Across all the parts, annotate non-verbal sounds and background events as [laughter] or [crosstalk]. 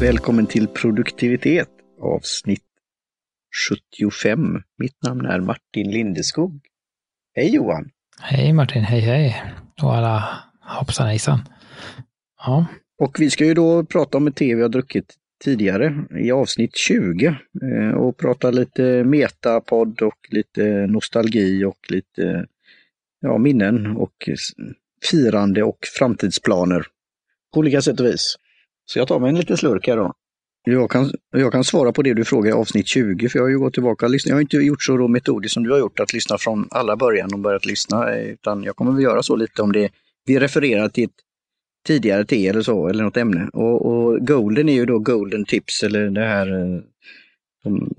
Välkommen till produktivitet avsnitt 75. Mitt namn är Martin Lindeskog. Hej Johan! Hej Martin, hej hej! Och alla hoppsan hejsan. Ja. Och vi ska ju då prata om ett te vi har druckit tidigare i avsnitt 20 eh, och prata lite metapodd och lite nostalgi och lite ja, minnen och firande och framtidsplaner på olika sätt och vis. Så jag tar mig en liten slurk här då. Jag kan, jag kan svara på det du frågar i avsnitt 20, för jag har ju gått tillbaka och lyssnat. Jag har inte gjort så metodiskt som du har gjort, att lyssna från alla början och börjat lyssna, utan jag kommer väl göra så lite om det vi refererar till ett tidigare te eller så, eller något ämne. Och, och Golden är ju då Golden Tips, eller det här eh, de,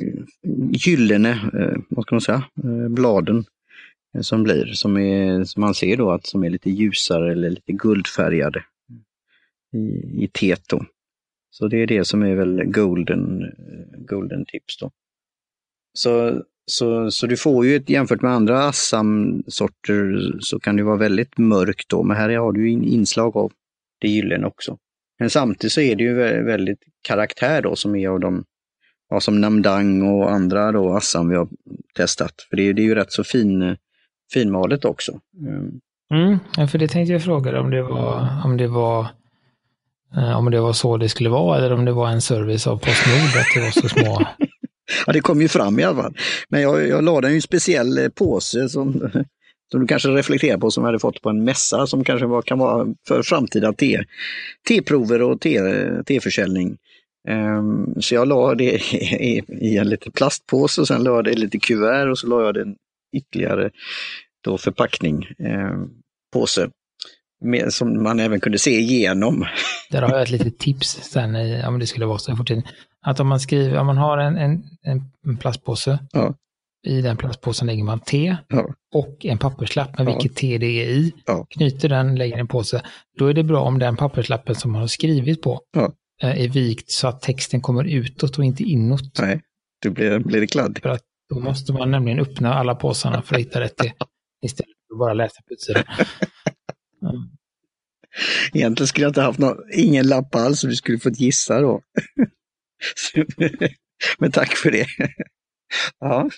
eh, gyllene, eh, vad ska man säga, bladen som blir, som, är, som man ser då att som är lite ljusare eller lite guldfärgade i, i teet då. Så det är det som är väl golden, golden tips då. Så, så, så du får ju ett, jämfört med andra Assam-sorter så kan det vara väldigt mörkt då, men här har du inslag av det gyllene också. Men samtidigt så är det ju väldigt karaktär då som är av de, ja, som Namdang och andra då Assam vi har testat. För det är, det är ju rätt så fin, finmalet också. Mm. Mm, för det tänkte jag fråga om det var, om det var Eh, om det var så det skulle vara eller om det var en service av Postnord att det var så små. [laughs] ja, det kom ju fram i alla fall. Men jag, jag la den i en speciell eh, påse som, [laughs] som du kanske reflekterar på som jag hade fått på en mässa som kanske var, kan vara för framtida te, teprover och te, teförsäljning. Um, så jag la det [laughs] i, i en liten plastpåse och sen la jag det i lite kuvert och så la jag det ytterligare då förpackning, um, påse som man även kunde se igenom. [laughs] Där har jag ett litet tips sen i, om det skulle vara så i fortsättningen. Att om man skriver, om man har en, en, en plastpåse, ja. i den plastpåsen lägger man te ja. och en papperslapp med ja. vilket te det är i. Knyter den, lägger en påse. Då är det bra om den papperslappen som man har skrivit på eh, är vikt så att texten kommer utåt och inte inåt. Nej, då blir, blir det kladd. För att då måste man nämligen öppna alla påsarna för att hitta rätt te. [laughs] Istället för att bara läsa på utsidan. [laughs] Egentligen skulle jag inte haft någon, ingen lapp alls, så vi skulle fått gissa då. [laughs] Men tack för det. ja,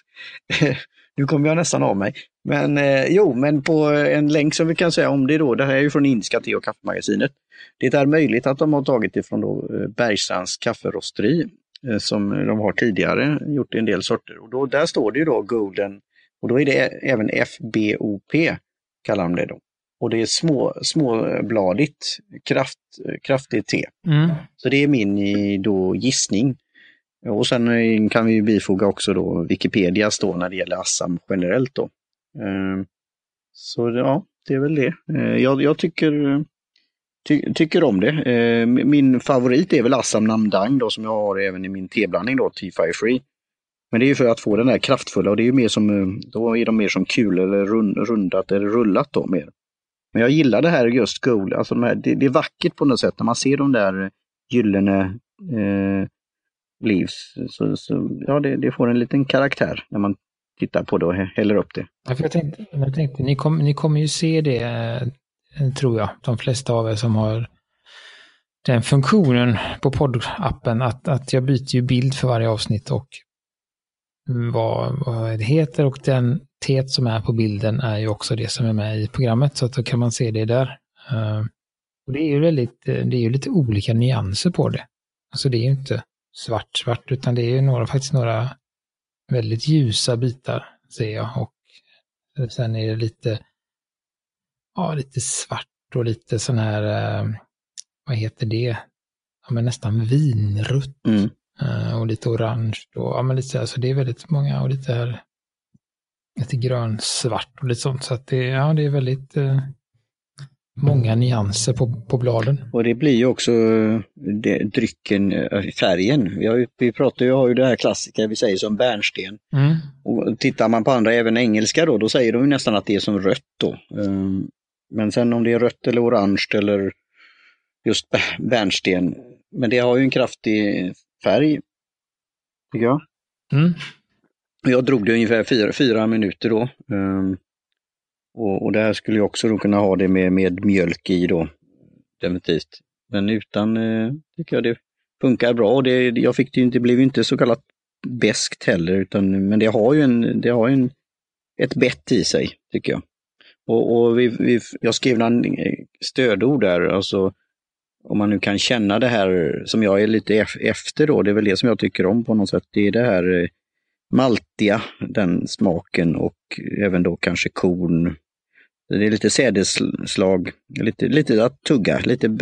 nu kommer jag nästan av mig. Men eh, jo, men på en länk som vi kan säga om det då, det här är ju från Indiska te och kaffemagasinet. Det är möjligt att de har tagit ifrån då eh, Bergstrands kafferosteri eh, som de har tidigare gjort en del sorter. Och då, där står det ju då Golden och då är det även FBOP kallar de det då. Och det är små, småbladigt, kraft, kraftigt te. Mm. Så det är min då gissning. Och sen kan vi bifoga också då Wikipedias då när det gäller Assam generellt då. Ehm, så ja, det är väl det. Ehm, jag, jag tycker, ty, tycker om det. Ehm, min favorit är väl Assam Namdang då som jag har även i min teblandning då, T-Fire Free. Men det är ju för att få den här kraftfulla och det är ju mer som, då är de mer som kul eller rundat eller rullat då mer. Men jag gillar det här just Gold, alltså de här, det, det, är vackert på något sätt när man ser de där gyllene eh, livs. Så, så, ja, det, det, får en liten karaktär när man tittar på det och häller upp det. Ja, för jag, tänkte, jag tänkte, ni, kom, ni kommer ju se det, eh, tror jag, de flesta av er som har den funktionen på poddappen att, att jag byter ju bild för varje avsnitt och vad, vad det heter och den tet som är på bilden är ju också det som är med i programmet, så att då kan man se det där. Uh, och det är ju väldigt, eh, det är ju lite olika nyanser på det. Alltså det är ju inte svart, svart, utan det är ju några, faktiskt några väldigt ljusa bitar, ser jag. Och sen är det lite, ja, lite svart och lite sån här, uh, vad heter det? Ja, men nästan vinrött. Mm. Och lite orange och ja, men lite så här, så det är väldigt många och lite här lite grönsvart och lite sånt. Så att det, ja, det är väldigt eh, många nyanser på, på bladen. Och det blir ju också det, drycken, eh, färgen. Vi, har, vi pratar ju, har ju det här klassiska vi säger som bärnsten. Mm. Och tittar man på andra, även engelska då, då säger de ju nästan att det är som rött då. Um, men sen om det är rött eller orange eller just bärnsten. Men det har ju en kraftig färg, tycker jag. Mm. Jag drog det ungefär fyra, fyra minuter då. Um, och, och där skulle jag också då kunna ha det med, med mjölk i då. Definitivt. Men utan eh, tycker jag det funkar bra. Och det, jag fick det, det blev ju inte så kallat beskt heller, utan, men det har ju, en, det har en, ett bett i sig, tycker jag. Och, och vi, vi, jag skrev en eh, stödord där, alltså om man nu kan känna det här som jag är lite efter då, det är väl det som jag tycker om på något sätt. Det är det här eh, maltiga, den smaken och även då kanske korn. Det är lite sädesslag, lite, lite att tugga, lite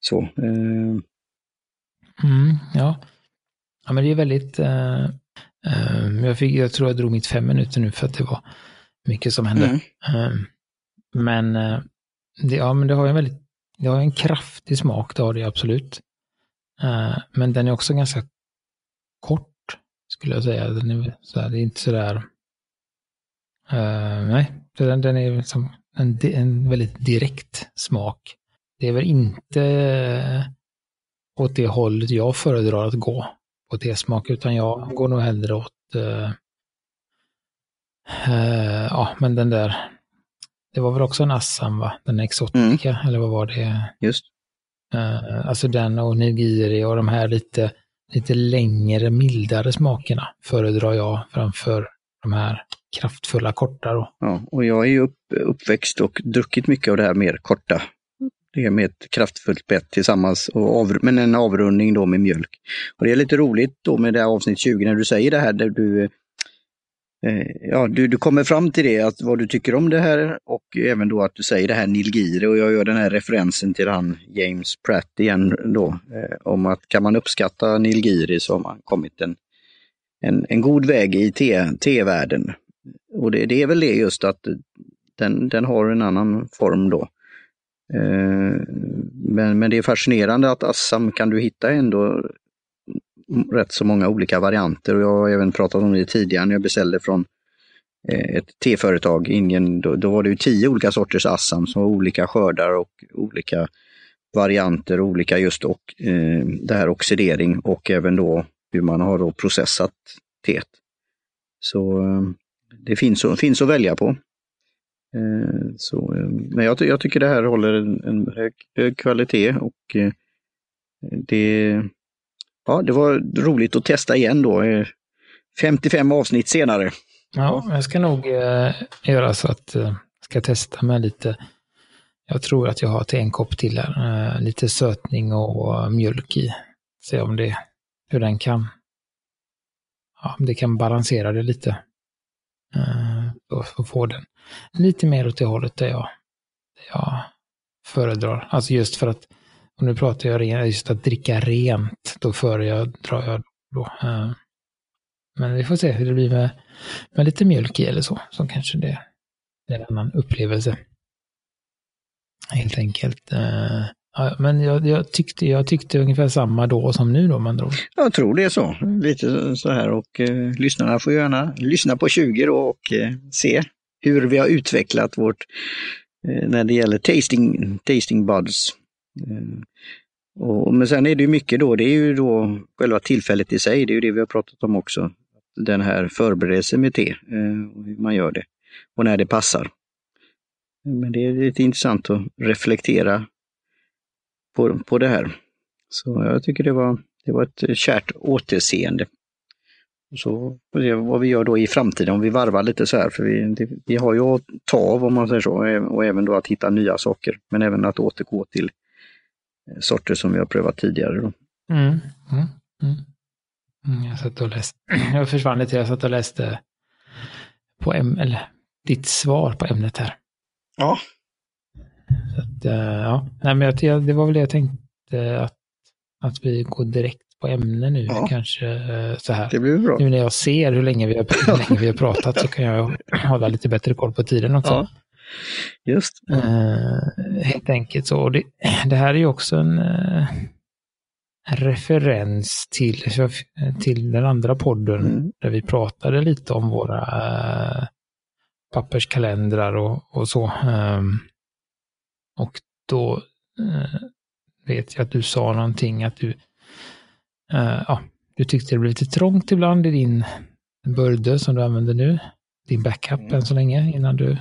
så. Eh. Mm, ja. ja, men det är väldigt... Uh, uh, jag, fick, jag tror jag drog mitt fem minuter nu för att det var mycket som hände. Mm. Uh, men, det, ja, men det har en väldigt det har en kraftig smak, det har det absolut. men den är också ganska kort, skulle jag säga. Den är, så här, det är inte sådär... nej, den, den är liksom en, en väldigt direkt smak det är väl inte åt det hållet jag föredrar att gå på tesmak, utan jag går nog hellre åt, uh, uh, ja men den där, det var väl också en Assam va, den exotika, mm. eller vad var det? Just. Uh, alltså den och nigiri och de här lite, lite längre, mildare smakerna föredrar jag framför de här kraftfulla korta då. Ja, och jag är ju upp, uppväxt och druckit mycket av det här mer korta det är med ett kraftfullt bett tillsammans, och av, men en avrundning då med mjölk. Och Det är lite roligt då med det här avsnitt 20 när du säger det här där du Eh, ja, du, du kommer fram till det, att vad du tycker om det här och även då att du säger det här Nilgiri och jag gör den här referensen till han James Pratt igen då. Eh, om att kan man uppskatta Nilgiri så har man kommit en, en, en god väg i te-världen. Och det, det, är väl det just att den, den har en annan form då. Eh, men, men det är fascinerande att Assam kan du hitta ändå rätt så många olika varianter och jag har även pratat om det tidigare när jag beställde från eh, ett teföretag i Indien. Då, då, var det ju tio olika sorters Assam som var olika skördar och olika varianter, olika just och eh, det här oxidering och även då hur man har då processat teet. Så eh, det finns, finns att välja på. Eh, så, eh, men jag, jag, tycker det här håller en, en hög, hög, kvalitet och eh, det, ja, det var roligt att testa igen då. Eh, 55 avsnitt senare. Ja, jag ska nog eh, göra så att jag eh, ska testa med lite. Jag tror att jag har till en kopp till här. Eh, lite sötning och mjölk i. Se om det, hur den kan, ja, det kan balansera det lite. Eh, och få den lite mer åt det hållet där jag, där jag föredrar. Alltså just för att, och nu pratar jag ren, just att dricka rent, då före jag då. Eh, men vi får se hur det blir med, med lite mjölk i eller så, så kanske det, det är en annan upplevelse. Helt enkelt. Eh, ja, men jag, jag, tyckte, jag tyckte ungefär samma då som nu då man drog. Jag tror det är så. Lite så här och eh, lyssnarna får gärna lyssna på 20 då och eh, se hur vi har utvecklat vårt, eh, när det gäller tasting, tasting buds. Eh, och, men sen är det ju mycket då, det är ju då själva tillfället i sig, det är ju det vi har pratat om också. Den här förberedelsen med te, eh, hur man gör det och när det passar. Men det är lite intressant att reflektera på, på det här. Så jag tycker det var, det var ett kärt återseende. Så får vi se vad vi gör då i framtiden om vi varvar lite så här. För vi, det, vi har ju att ta av om man säger så och även då att hitta nya saker. Men även att återgå till sorter som vi har prövat tidigare. Då. Mm, mm, mm. mm. Jag satt och läste, [clears throat] jag försvann lite, jag satt och läste på äm, eller, ditt svar på ämnet här. Ja. Så att, eh, ja. Nej, men jag, det var väl det jag tänkte att, att vi går direkt på ämne nu ja. kanske eh, så här. Det blir bra. Nu när jag ser hur länge vi har, hur länge vi har pratat så kan jag hålla lite bättre koll på tiden också. Ja. Just. Uh, helt enkelt så. Det, [clears throat] det, här är ju också en uh, referens till, till den andra podden mm. där vi pratade lite om våra uh, papperskalendrar och, och så. Um, och då vet jag att du sa någonting att du ja, du tyckte det blev lite trångt ibland i din börde som du använder nu. Din backup mm. än så länge innan du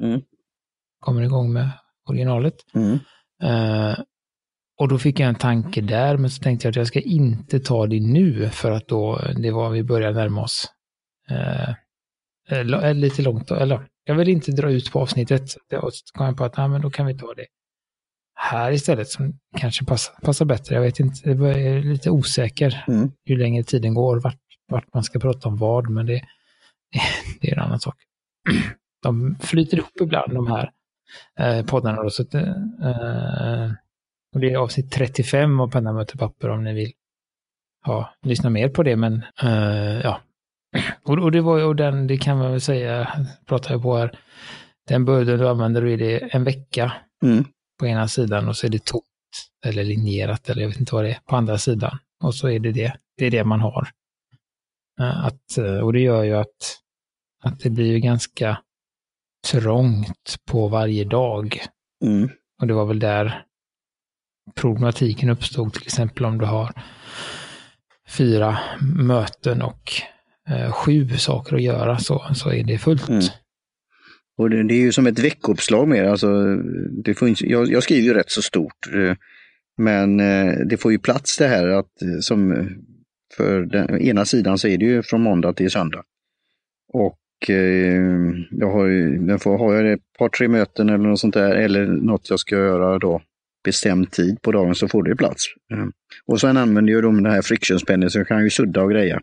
mm. kommer igång med originalet. Mm. Uh, och då fick jag en tanke där, men så tänkte jag att jag ska inte ta det nu för att då, det var vi börjar närma oss. Eh, lite långt, eller jag vill inte dra ut på avsnittet. Så jag kom jag på att, nej, men då kan vi ta det här istället som kanske passar, passar bättre. Jag vet inte, jag är lite osäker mm. ju längre tiden går vart, vart man ska prata om vad, men det, [laughs] det är en annan sak. De flyter ihop ibland de här eh, poddarna. Då, så att, eh, och det är avsnitt 35 av Penna möter papper om ni vill ja, lyssna mer på det. Men eh, ja, och, och, det var och den, det kan man väl säga, pratar jag på här, den början du använder, då är det en vecka mm. på ena sidan och så är det tomt eller linjerat eller jag vet inte vad det är på andra sidan. Och så är det det, det är det man har. Eh, att, eh, och det gör ju att, att det blir ju ganska trångt på varje dag. Mm. Och det var väl där problematiken uppstod, till exempel om du har fyra möten och eh, sju saker att göra så, så är det fullt. Mm. Och det, det, är ju som ett veckouppslag mer. Alltså, det får inte, jag, jag skriver ju rätt så stort. Eh, men eh, det får ju plats det här att eh, som för den ena sidan så är det ju från måndag till söndag. Och Eh, jag har, jag får, har jag ett par tre möten eller något sånt där eller något jag ska göra då bestämd tid på dagen så får det plats. Eh, och sen använder jag de här frictionspenny så jag kan ju sudda och greja.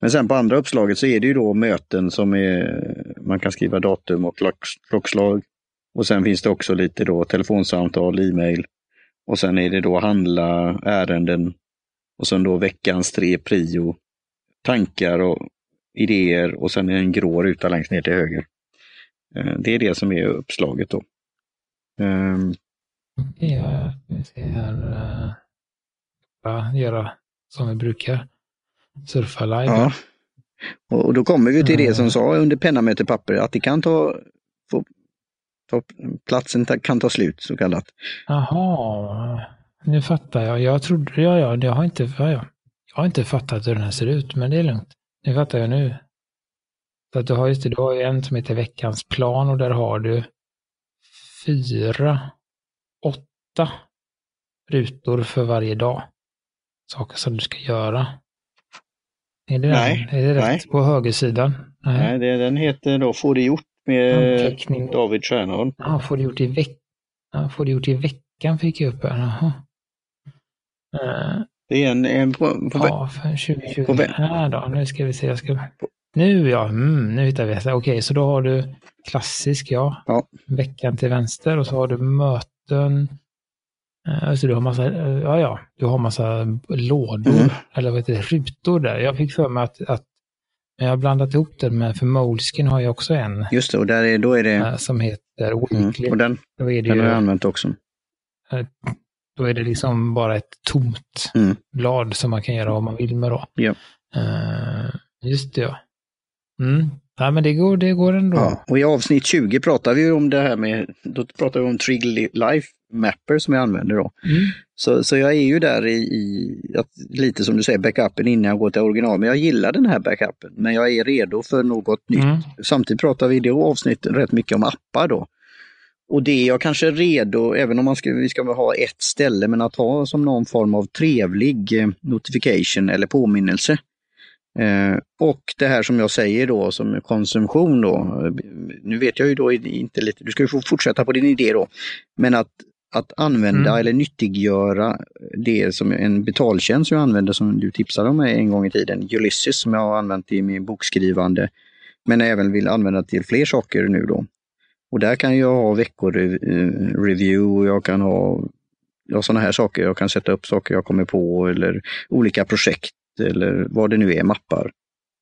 Men sen på andra uppslaget så är det ju då möten som är, man kan skriva datum och klockslag. Och sen finns det också lite då telefonsamtal, e-mail. Och sen är det då handla ärenden. Och sen då veckans tre prio, tankar och idéer och sen en grå ruta längst ner till höger. Eh, det är det som är uppslaget då. Um, ja, vi ser här. Uh, göra som vi brukar. Surfa live. Ja. Och då kommer vi till det som sa under penna möter papper, att det kan ta, få, ta platsen kan ta slut så kallat. Jaha, nu fattar jag. Jag trodde, ja, ja, jag har inte, ja. Jag har inte fattat hur den här ser ut, men det är lugnt. Nu fattar jag nu. Så att du har just det, du har ju en som heter veckans plan och där har du fyra, åtta rutor för varje dag. Saker som du ska göra. Är det, nej, den? Är det rätt nej. på högersidan? Nej, nej det, den heter då Få det gjort med Anteckning. David Stjärnholm. Ja, Få det gjort i, veck ja, får det gjort i veckan fick jag upp här. Jaha. Det är en, en på, på, ja, för 2020. På, här då, nu ska vi se. Jag ska, nu ja, mm, nu hittar vi. Okej, okay, så då har du klassisk, ja. ja. Veckan till vänster och så har du möten. Alltså du har massa, eh, ja, ja, du har massa lådor, mm. eller vad heter det, rutor där. Jag fick för mig att, att jag har blandat ihop det med, för Moleskin har jag också en. Just det, och där är, då är det... Eh, som heter Weekly. Mm. Och den, då är det den ju, har jag använt också. Då är det liksom bara ett tomt mm. blad som man kan göra vad man vill med då. Ja. just det, ja. Mm. Ja, men det går, det går ändå. Ja, och i avsnitt 20 pratar vi om det här med, då pratar vi om Trig Life Mapper som jag använder då. Mm. Så, så jag är ju där i, i att, lite som du säger, backupen innan jag går till original. Men jag gillar den här backupen, men jag är redo för något nytt. Mm. Samtidigt pratar vi i det avsnittet rätt mycket om appar då. Och det är jag kanske redo, även om man ska, vi ska ha ett ställe, men att ha som någon form av trevlig eh, notification eller påminnelse. Eh, och det här som jag säger då som konsumtion då, nu vet jag ju då inte lite, du ska ju få fortsätta på din idé då, men att, att använda mm. eller nyttiggöra det som en betaltjänst som jag använder som du tipsade om en gång i tiden, Ulysses som jag har använt i min bokskrivande, men även vill använda till fler saker nu då. Och där kan jag ha veckoreview och jag kan ha ja, sådana här saker. Jag kan sätta upp saker jag kommer på eller olika projekt eller vad det nu är, mappar.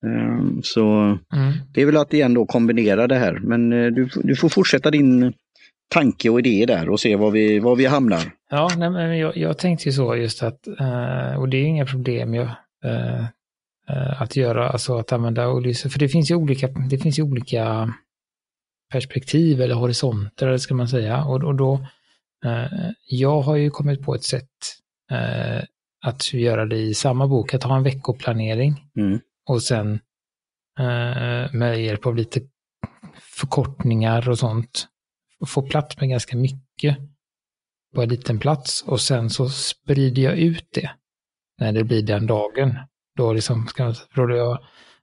Ehm, så mm. det är väl att igen då kombinera det här. Men eh, du, du får fortsätta din tanke och idé där och se var vi, var vi hamnar. Ja, nej, men jag, jag tänkte ju så just att, eh, och det är inga problem jag, eh, att göra, alltså att använda Ulysses, för det finns ju olika, det finns ju olika perspektiv eller horisonter, eller ska man säga. Och, och då, jag har ju kommit på ett sätt att göra det i samma bok, att ha en veckoplanering mm. och sen eh, med hjälp av lite förkortningar och sånt få plats med ganska mycket. på en liten plats och sen så sprider jag ut det när det blir den dagen. Då liksom ska då jag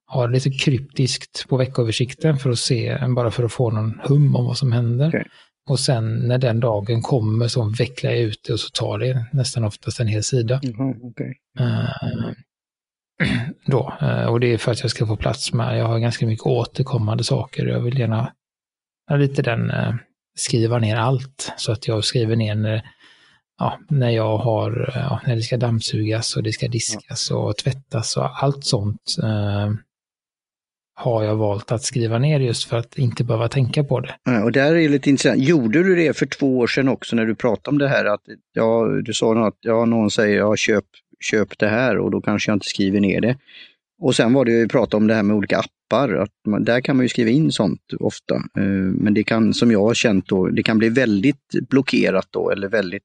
ha lite kryptiskt på veckoöversikten för att se, bara för att få någon hum om vad som händer. Okay. Och sen när den dagen kommer så vecklar jag ut det och så tar det nästan oftast en hel sida. Mm, okay. uh, då, uh, och det är för att jag ska få plats med, jag har ganska mycket återkommande saker. Jag vill gärna ha lite den, uh, skriva ner allt. Så att jag skriver ner när, ja, när jag har, ja, när det ska dammsugas och det ska diskas och tvättas och allt sånt har jag valt att skriva ner just för att inte behöva tänka på det. Ja, och där är det lite intressant. Gjorde du det för två år sedan också när du pratade om det här? Att, ja, du sa något, ja, någon säger ja, köp, köp det här och då kanske jag inte skriver ner det. Och sen var det ju prata om det här med olika appar, att man, där kan man ju skriva in sånt ofta. Eh, men det kan, som jag har känt då, det kan bli väldigt blockerat då eller väldigt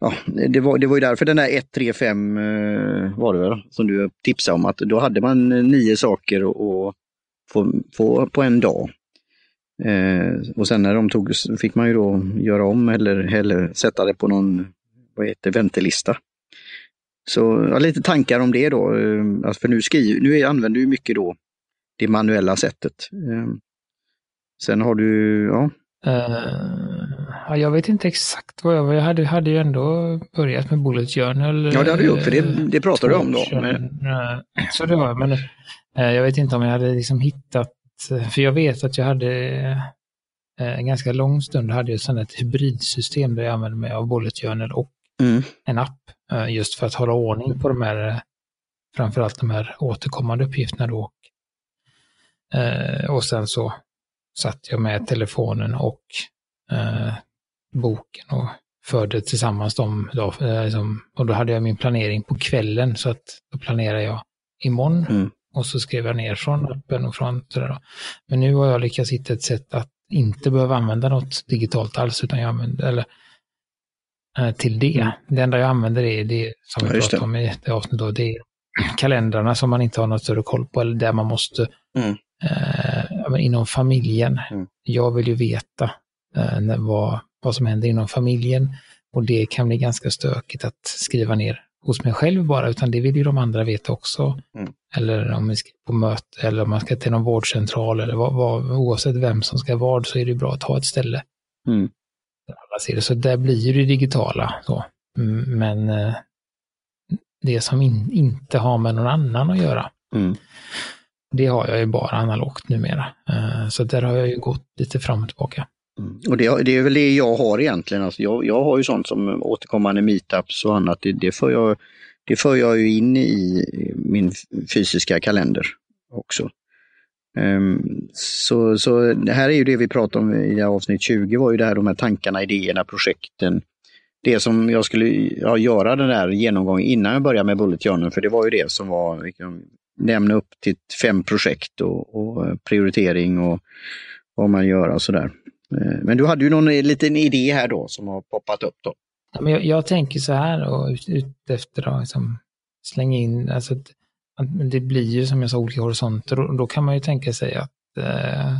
Ja, det var, det var ju därför den där 135 eh, var det väl som du tipsade om, att då hade man eh, nio saker att få, få på en dag. Eh, och sen när de tog fick man ju då göra om eller, eller sätta det på någon vad heter, väntelista. Så ja, lite tankar om det då. Eh, alltså för nu, skriver, nu använder du mycket då det manuella sättet. Eh, sen har du, ja, Uh, jag vet inte exakt vad jag var. Jag hade, hade ju ändå börjat med Bullet Journal. Ja, det hade du gjort, för det, det pratade du om då. Men... Uh, så det var men uh, jag vet inte om jag hade liksom hittat, för jag vet att jag hade en ganska lång stund hade jag ett hybridsystem där jag använde mig av Bullet Journal och mm. en app. just för att hålla ordning på de här, framförallt de här återkommande uppgifterna då. och sen så satt jag med telefonen och eh, boken och förde tillsammans dem. Då, eh, liksom, och då hade jag min planering på kvällen så att då planerade jag imorgon. Mm. Och så skrev jag ner från appen och från sådär. Då. Men nu har jag lyckats hitta ett sätt att inte behöva använda något digitalt alls, utan jag använder, eller eh, till det. Mm. Det enda jag använder är det som vi ja, pratade om i det avsnittet, det är kalendrarna som man inte har något större koll på, eller där man måste mm eh, inom familjen. Mm. Jag vill ju veta eh, vad, vad som händer inom familjen och det kan bli ganska stökigt att skriva ner hos mig själv bara, utan det vill ju de andra veta också. Mm. Eller om vi ska på möte eller om man ska till någon vårdcentral eller vad, vad, oavsett vem som ska vara så är det bra att ha ett ställe. Mm. Alla ser det. Så där blir det digitala. Så. Mm, men eh, det som in, inte har med någon annan att göra. Mm. Det har jag ju bara analogt numera. Eh, så där har jag ju gått lite fram och tillbaka. Mm. Och det, det, är väl det jag har egentligen. Alltså jag, jag har ju sånt som återkommande meetups och annat. Det, det, för jag, det för jag ju in i min fysiska kalender också. Um, så, så det här är ju det vi pratade om i avsnitt 20, var ju det här de här tankarna, idéerna, projekten. Det som jag skulle ja, göra den där genomgången innan jag började med Bullet Journal, för det var ju det som var liksom, nämna upp till fem projekt och, och prioritering och vad man gör och sådär. Eh, men du hade ju någon liten idé här då som har poppat upp då. Ja, men jag, jag tänker så här och ut, ut efter att liksom slänga in, alltså att, att det blir ju som jag sa olika horisonter och då kan man ju tänka sig att eh,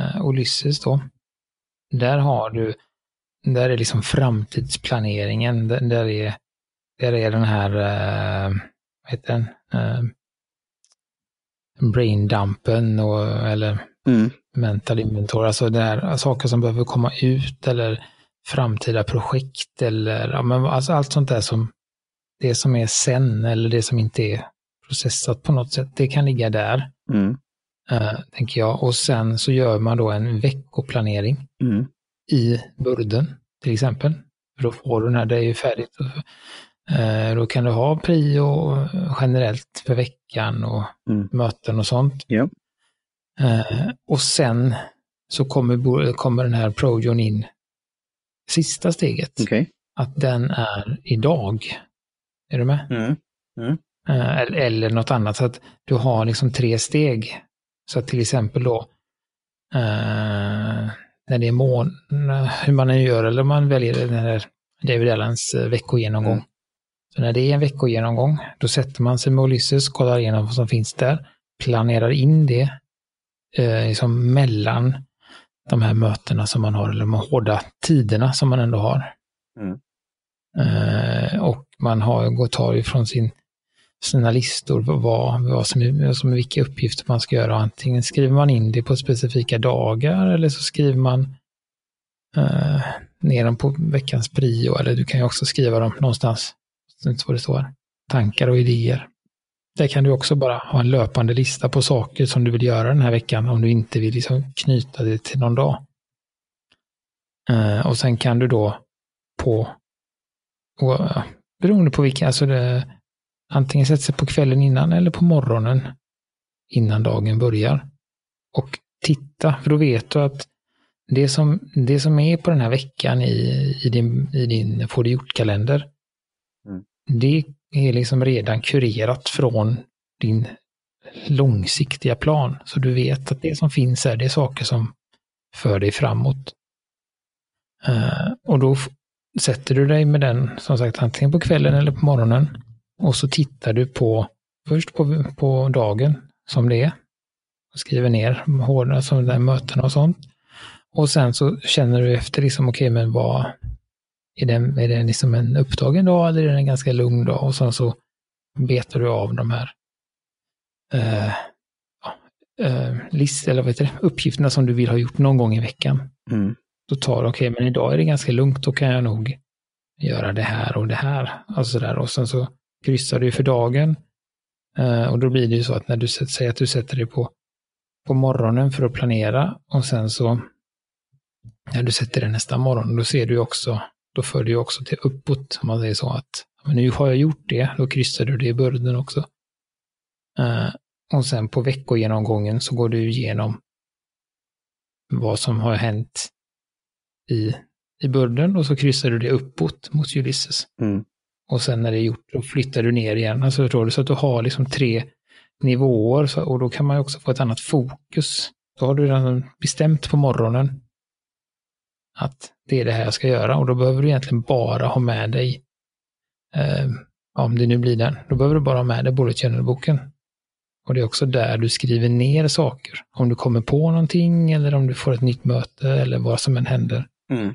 eh Ulysses då, där har du, där är liksom framtidsplaneringen, där, där är, där är den här, eh, vad heter den, eh, braindumpen och, eller mm. Mental inventory, alltså det här, saker som behöver komma ut eller framtida projekt eller ja, men alltså allt sånt där som det som är sen eller det som inte är processat på något sätt, det kan ligga där. Mm. Uh, tänker jag. Och sen så gör man då en veckoplanering mm. i burden till exempel. För då får du den här, det är ju färdigt. Eh, då kan du ha prio generellt för veckan och mm. möten och sånt. Ja. Eh, och sen så kommer, kommer den här Projon in sista steget. Okay. Att den är idag. Är du med? Mm. Mm. Eh, eller, eller något annat. Så att du har liksom tre steg. Så att till exempel då när det är mån, hur man nu gör, eller man väljer den här David Allens veckogenomgång. Mm. Så när det är en veckogenomgång, då sätter man sig med Ulysses, kollar igenom vad som finns där, planerar in det eh, liksom mellan de här mötena som man har, eller de hårda tiderna som man ändå har. Mm. Eh, och man har, går, tar ifrån sin, sina listor vad, vad, som är, som är vilka uppgifter man ska göra. Antingen skriver man in det på specifika dagar eller så skriver man eh, ner dem på veckans prio. Eller du kan ju också skriva dem någonstans. Inte vad det står. Tankar och idéer. Där kan du också bara ha en löpande lista på saker som du vill göra den här veckan om du inte vill liksom knyta det till någon dag. Eh, och sen kan du då på, och, beroende på vilka, alltså det, antingen sätta sig på kvällen innan eller på morgonen innan dagen börjar. Och titta, för då vet du att det som, det som är på den här veckan i, i din, i din Få det gjort-kalender, Mm. det är liksom redan kurerat från din långsiktiga plan. Så du vet att det som finns här, det är saker som för dig framåt. Eh, och då sätter du dig med den, som sagt, antingen på kvällen eller på morgonen. Och så tittar du på, först på, på dagen som det är. Och skriver ner hårda som den möten och sånt. Och sen så känner du efter liksom, okej, men vad, är det, är det liksom en upptagen dag eller är det en ganska lugn dag? Och sen så betar du av de här eh, eh, list, eller vad heter det, uppgifterna som du vill ha gjort någon gång i veckan. Mm. Då tar du, okej, men idag är det ganska lugnt, då kan jag nog göra det här och det här. Och, så där. och sen så kryssar du för dagen. Eh, och då blir det ju så att när du säger att du sätter dig på, på morgonen för att planera och sen så när du sätter dig nästa morgon, då ser du också, då du ju också till uppåt, om man säger så att men nu har jag gjort det, då kryssar du det i börden också. Eh, och sen på veckogenomgången så går du igenom vad som har hänt i, i börden och så kryssar du det uppåt mot Ulysses. Mm. Och sen när det är gjort, då flyttar du ner igen. Alltså förstår du? Så att du har liksom tre nivåer så, och då kan man ju också få ett annat fokus. Då har du redan bestämt på morgonen att det är det här jag ska göra och då behöver du egentligen bara ha med dig, eh, om det nu blir den, då behöver du bara ha med dig bullet journal-boken. Och det är också där du skriver ner saker. Om du kommer på någonting eller om du får ett nytt möte eller vad som än händer. Mm.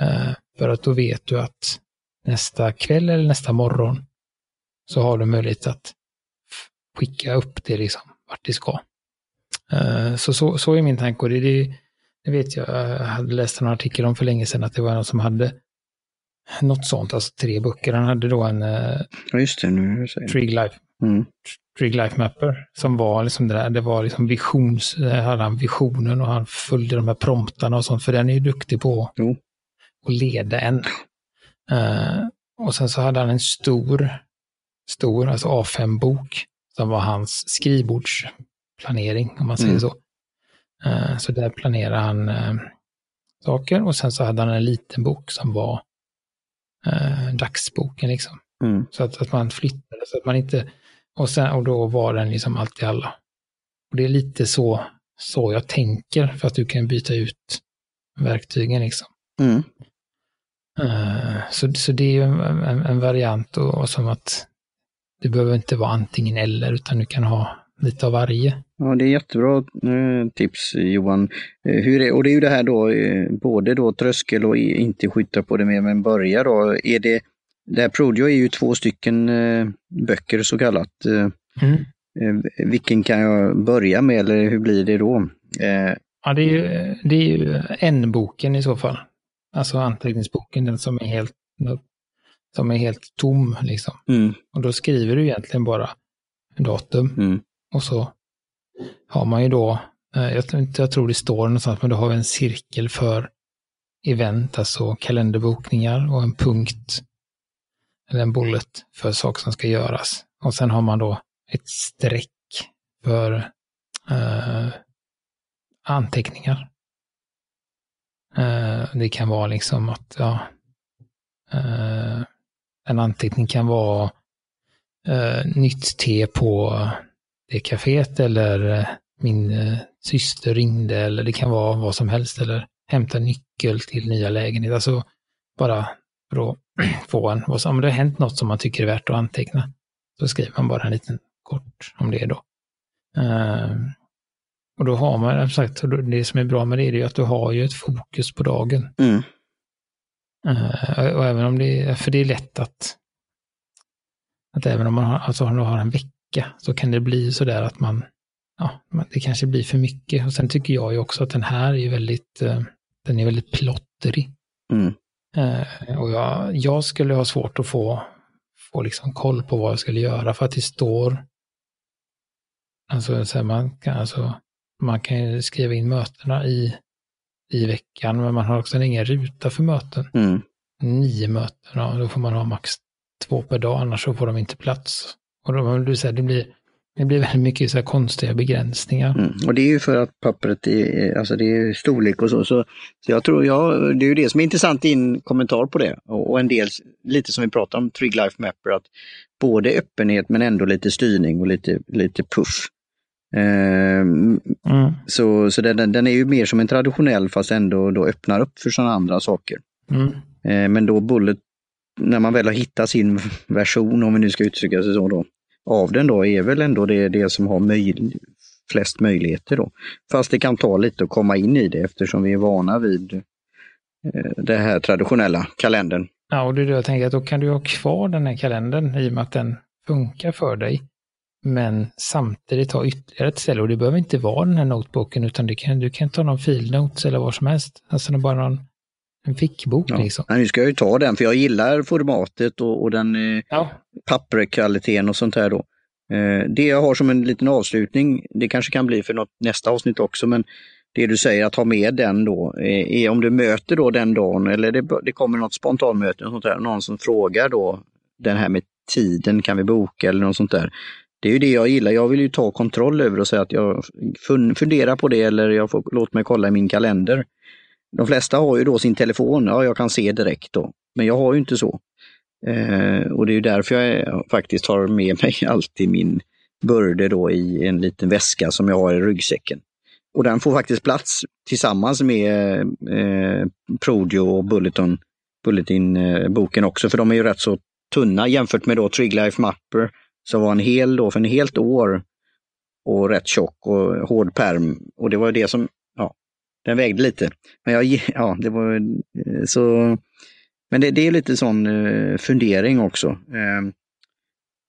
Eh, för att då vet du att nästa kväll eller nästa morgon så har du möjlighet att skicka upp det liksom vart det ska. Eh, så, så, så är min tanke och det, det, det vet jag, jag hade läst en artikel om för länge sedan att det var någon som hade något sånt, alltså tre böcker. Han hade då en uh, Ja, just det, nu. Trig Life Mm. Trig Life Mapper som var liksom det där, det var liksom visions, där hade han visionen och han följde de här promptarna och sånt, för den är ju duktig på Jo. att leda en. Eh, och sen så hade han en stor, stor, alltså A5-bok som var hans skrivbordsplanering, om man säger Mm. så. Eh, så där planerade han eh, saker och sen så hade han en liten bok som var eh, dagsboken liksom. Mm. Så att, att man flyttade, så att man inte... Och, sen, och då var den liksom allt i alla. Och det är lite så, så jag tänker, för att du kan byta ut verktygen liksom. Mm. Så, så det är ju en, en, en variant och, och som att det behöver inte vara antingen eller, utan du kan ha lite av varje. Ja, det är jättebra eh, tips Johan. Eh, hur är, och det är ju det här då, eh, både då tröskel och inte skjuta på det mer, men börja då. Är det, det här Prodio är ju två stycken böcker så kallat. Mm. vilken kan jag börja med eller hur blir det då? Ja, det är ju, det är ju en boken i så fall. Alltså anteckningsboken, den som är helt, som är helt tom liksom. mm, Och då skriver du egentligen bara datum mm, och så har man ju då, eh, jag, tror inte- jag tror det står någonstans, men du har en cirkel för event, alltså kalenderbokningar och en punkt eller en bullet för saker som ska göras. Och sen har man då ett streck för eh, anteckningar. Eh, det kan vara liksom att, ja, eh, en anteckning kan vara eh, nytt te på det kaféet eller eh, min eh, syster ringde eller det kan vara vad som helst eller hämta nyckel till nya lägenhet. Alltså bara för att [clears throat] få en, om det har hänt något som man tycker är värt att anteckna, så skriver man bara en liten kort om det då. Eh, och då har man, som sagt, det som är bra med det är att du har ju ett fokus på dagen. mm, Uh, och även om det för det är lätt att, att även om man har, alltså om har en vecka så kan det bli sådär att man, ja, det kanske blir för mycket. Och sen tycker jag ju också att den här är väldigt, uh, den är väldigt plottrig. Mm. Uh, och jag, jag skulle ha svårt att få, få liksom koll på vad jag skulle göra för att det står, alltså, så man, kan, alltså man kan ju skriva in mötena i i veckan, men man har också en egen ruta för möten. Mm. Nio möten, och då får man ha max två per dag, annars så får de inte plats. Och då blir det, det, blir, det blir väldigt mycket så konstiga begränsningar. Mm. Och det är ju för att pappret är, alltså det är storlek och så. Så, så jag tror, ja, det är ju det som är intressant, din kommentar på det. Och, och en del, lite som vi pratade om Trig Life Mapper, att både öppenhet men ändå lite styrning och lite, lite puff. Mm. Så, så den, den är ju mer som en traditionell fast ändå då öppnar upp för sådana andra saker. Mm. Eh, men då Bullet, när man väl har hittat sin version, om vi nu ska uttrycka sig så, då, av den då, är väl ändå det, det som har möj flest möjligheter då. Fast det kan ta lite att komma in i det eftersom vi är vana vid eh, den här traditionella kalendern. Ja, och det är det jag tänker att då kan du ha kvar den här kalendern i och med att den funkar för dig men samtidigt ha ytterligare ett ställe och det behöver inte vara den här noteboken utan det kan, du kan ta någon filnotes eller vad som helst. Alltså bara någon en fickbok ja. liksom. nu ska jag ju ta den för jag gillar formatet och, och den eh, ja. papperskvaliteten och sånt här då. Eh, det jag har som en liten avslutning, det kanske kan bli för något, nästa avsnitt också, men det du säger att ha med den då, eh, är om du möter då den dagen eller det, det kommer något spontanmöte, och sånt där, någon som frågar då den här med tiden, kan vi boka eller något sånt där det är ju det jag gillar. Jag vill ju ta kontroll över och säga att jag funderar på det eller jag får, låt mig kolla i min kalender. De flesta har ju då sin telefon, ja jag kan se direkt då. Men jag har ju inte så. Eh, och det är ju därför jag faktiskt har med mig [laughs] alltid min börde då i en liten väska som jag har i ryggsäcken. Och den får faktiskt plats tillsammans med eh, Prodio och Bulletin, Bulletin-boken eh, också, för de är ju rätt så tunna jämfört med då Triglife Mapper som var en hel då, för en helt år och rätt tjock och hård perm. Och det var det som, den vägde lite. Men jag, [laughs] ja, det var eh, så, men det, det är lite sån eh, fundering också. Ehm,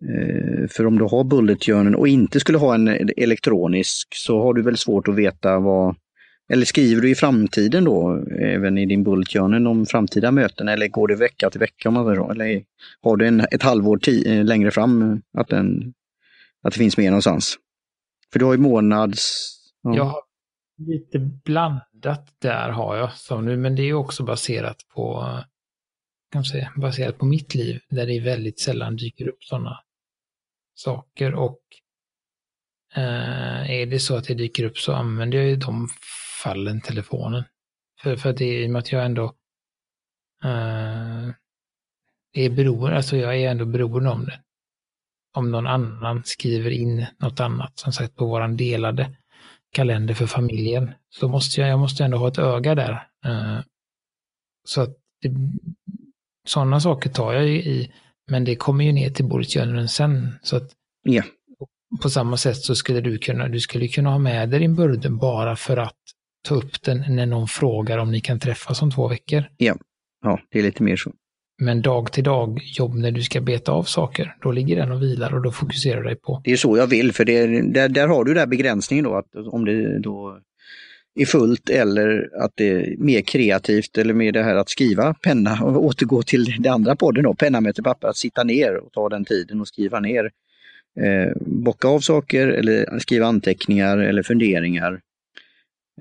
eh, för om du har bullet journal och inte skulle ha en elektronisk så har du väl svårt att veta vad, eller skriver du i framtiden då, även i din bullet journal om framtida möten eller går det vecka till vecka? Om man vill, Eller har du en, ett halvår längre fram att, den, att det finns med någonstans? För du har ju månads... Ja. Jag har lite blandat där har jag som nu, men det är också baserat på kan säga, baserat på mitt liv där det väldigt sällan dyker upp sådana saker och eh, är det så att det dyker upp så använder jag ju de fallen telefonen. För, för det är i och med att jag ändå eh, är beroende, alltså jag är ändå beroende om det. Om någon annan skriver in något annat, som sagt på våran delade kalender för familjen, så måste jag, jag måste ändå ha ett öga där. Uh, så att det, sådana saker tar jag i, men det kommer ju ner till bordet sen. Så att yeah. på samma sätt så skulle du kunna, du skulle kunna ha med dig din burden bara för att ta upp den när någon frågar om ni kan träffas om två veckor. Ja, ja det är lite mer så. Men dag till dag jobb när du ska beta av saker, då ligger den och vilar och då fokuserar du dig på. Det är så jag vill, för det, där, där har du den begränsningen då, att om det då är fullt eller att det är mer kreativt eller med det här att skriva penna och återgå till det andra podden då, penna möter papper, att sitta ner och ta den tiden och skriva ner. Eh, bocka av saker eller skriva anteckningar eller funderingar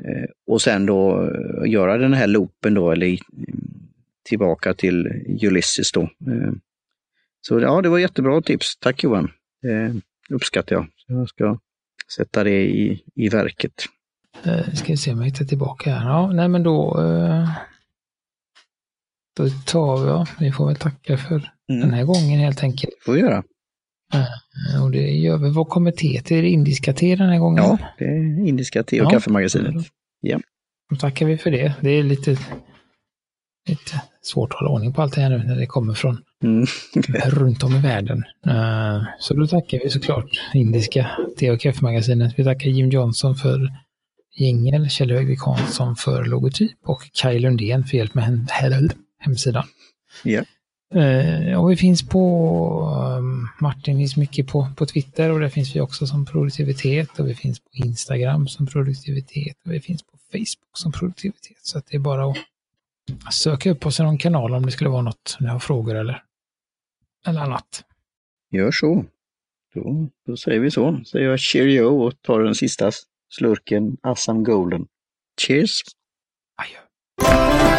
Eh, och sen då eh, göra den här loopen då, eller tillbaka till Ulysses då. Eh, så ja, det var jättebra tips. Tack Johan! Det uppskattar jag. Jag ska sätta det i, i verket. Uh, ska vi se om jag hittar tillbaka här. Ja, nej men då, då tar vi, ja, vi får väl tacka för mm. den här gången helt enkelt. får vi göra. Uh, och det gör vi. Vad kommer te till? Är det indiska te den här gången? Ja, det är indiska te och ja. kaffemagasinet. Ja. Då tackar vi för det. Det är lite, lite svårt att hålla ordning på allt det här nu när det kommer från mm. [laughs] runt om i världen. Uh, så då tackar vi såklart indiska kaffemagasinet. Vi tackar Jim Johnson för jingel, Kjell Högvik Hansson för logotyp och Kaj Lundén för hjälp med hemsidan. Ja. Eh, och vi finns på, um, Martin finns mycket på, på Twitter och där finns vi också som produktivitet och vi finns på Instagram som produktivitet och vi finns på Facebook som produktivitet. Så det är bara att söka upp oss i någon kanal om det skulle vara något ni har frågor eller, eller annat. Gör så. Då, då säger vi så. Säger jag cheerio och tar den sista slurken Assam Golden. Cheers! Adjö.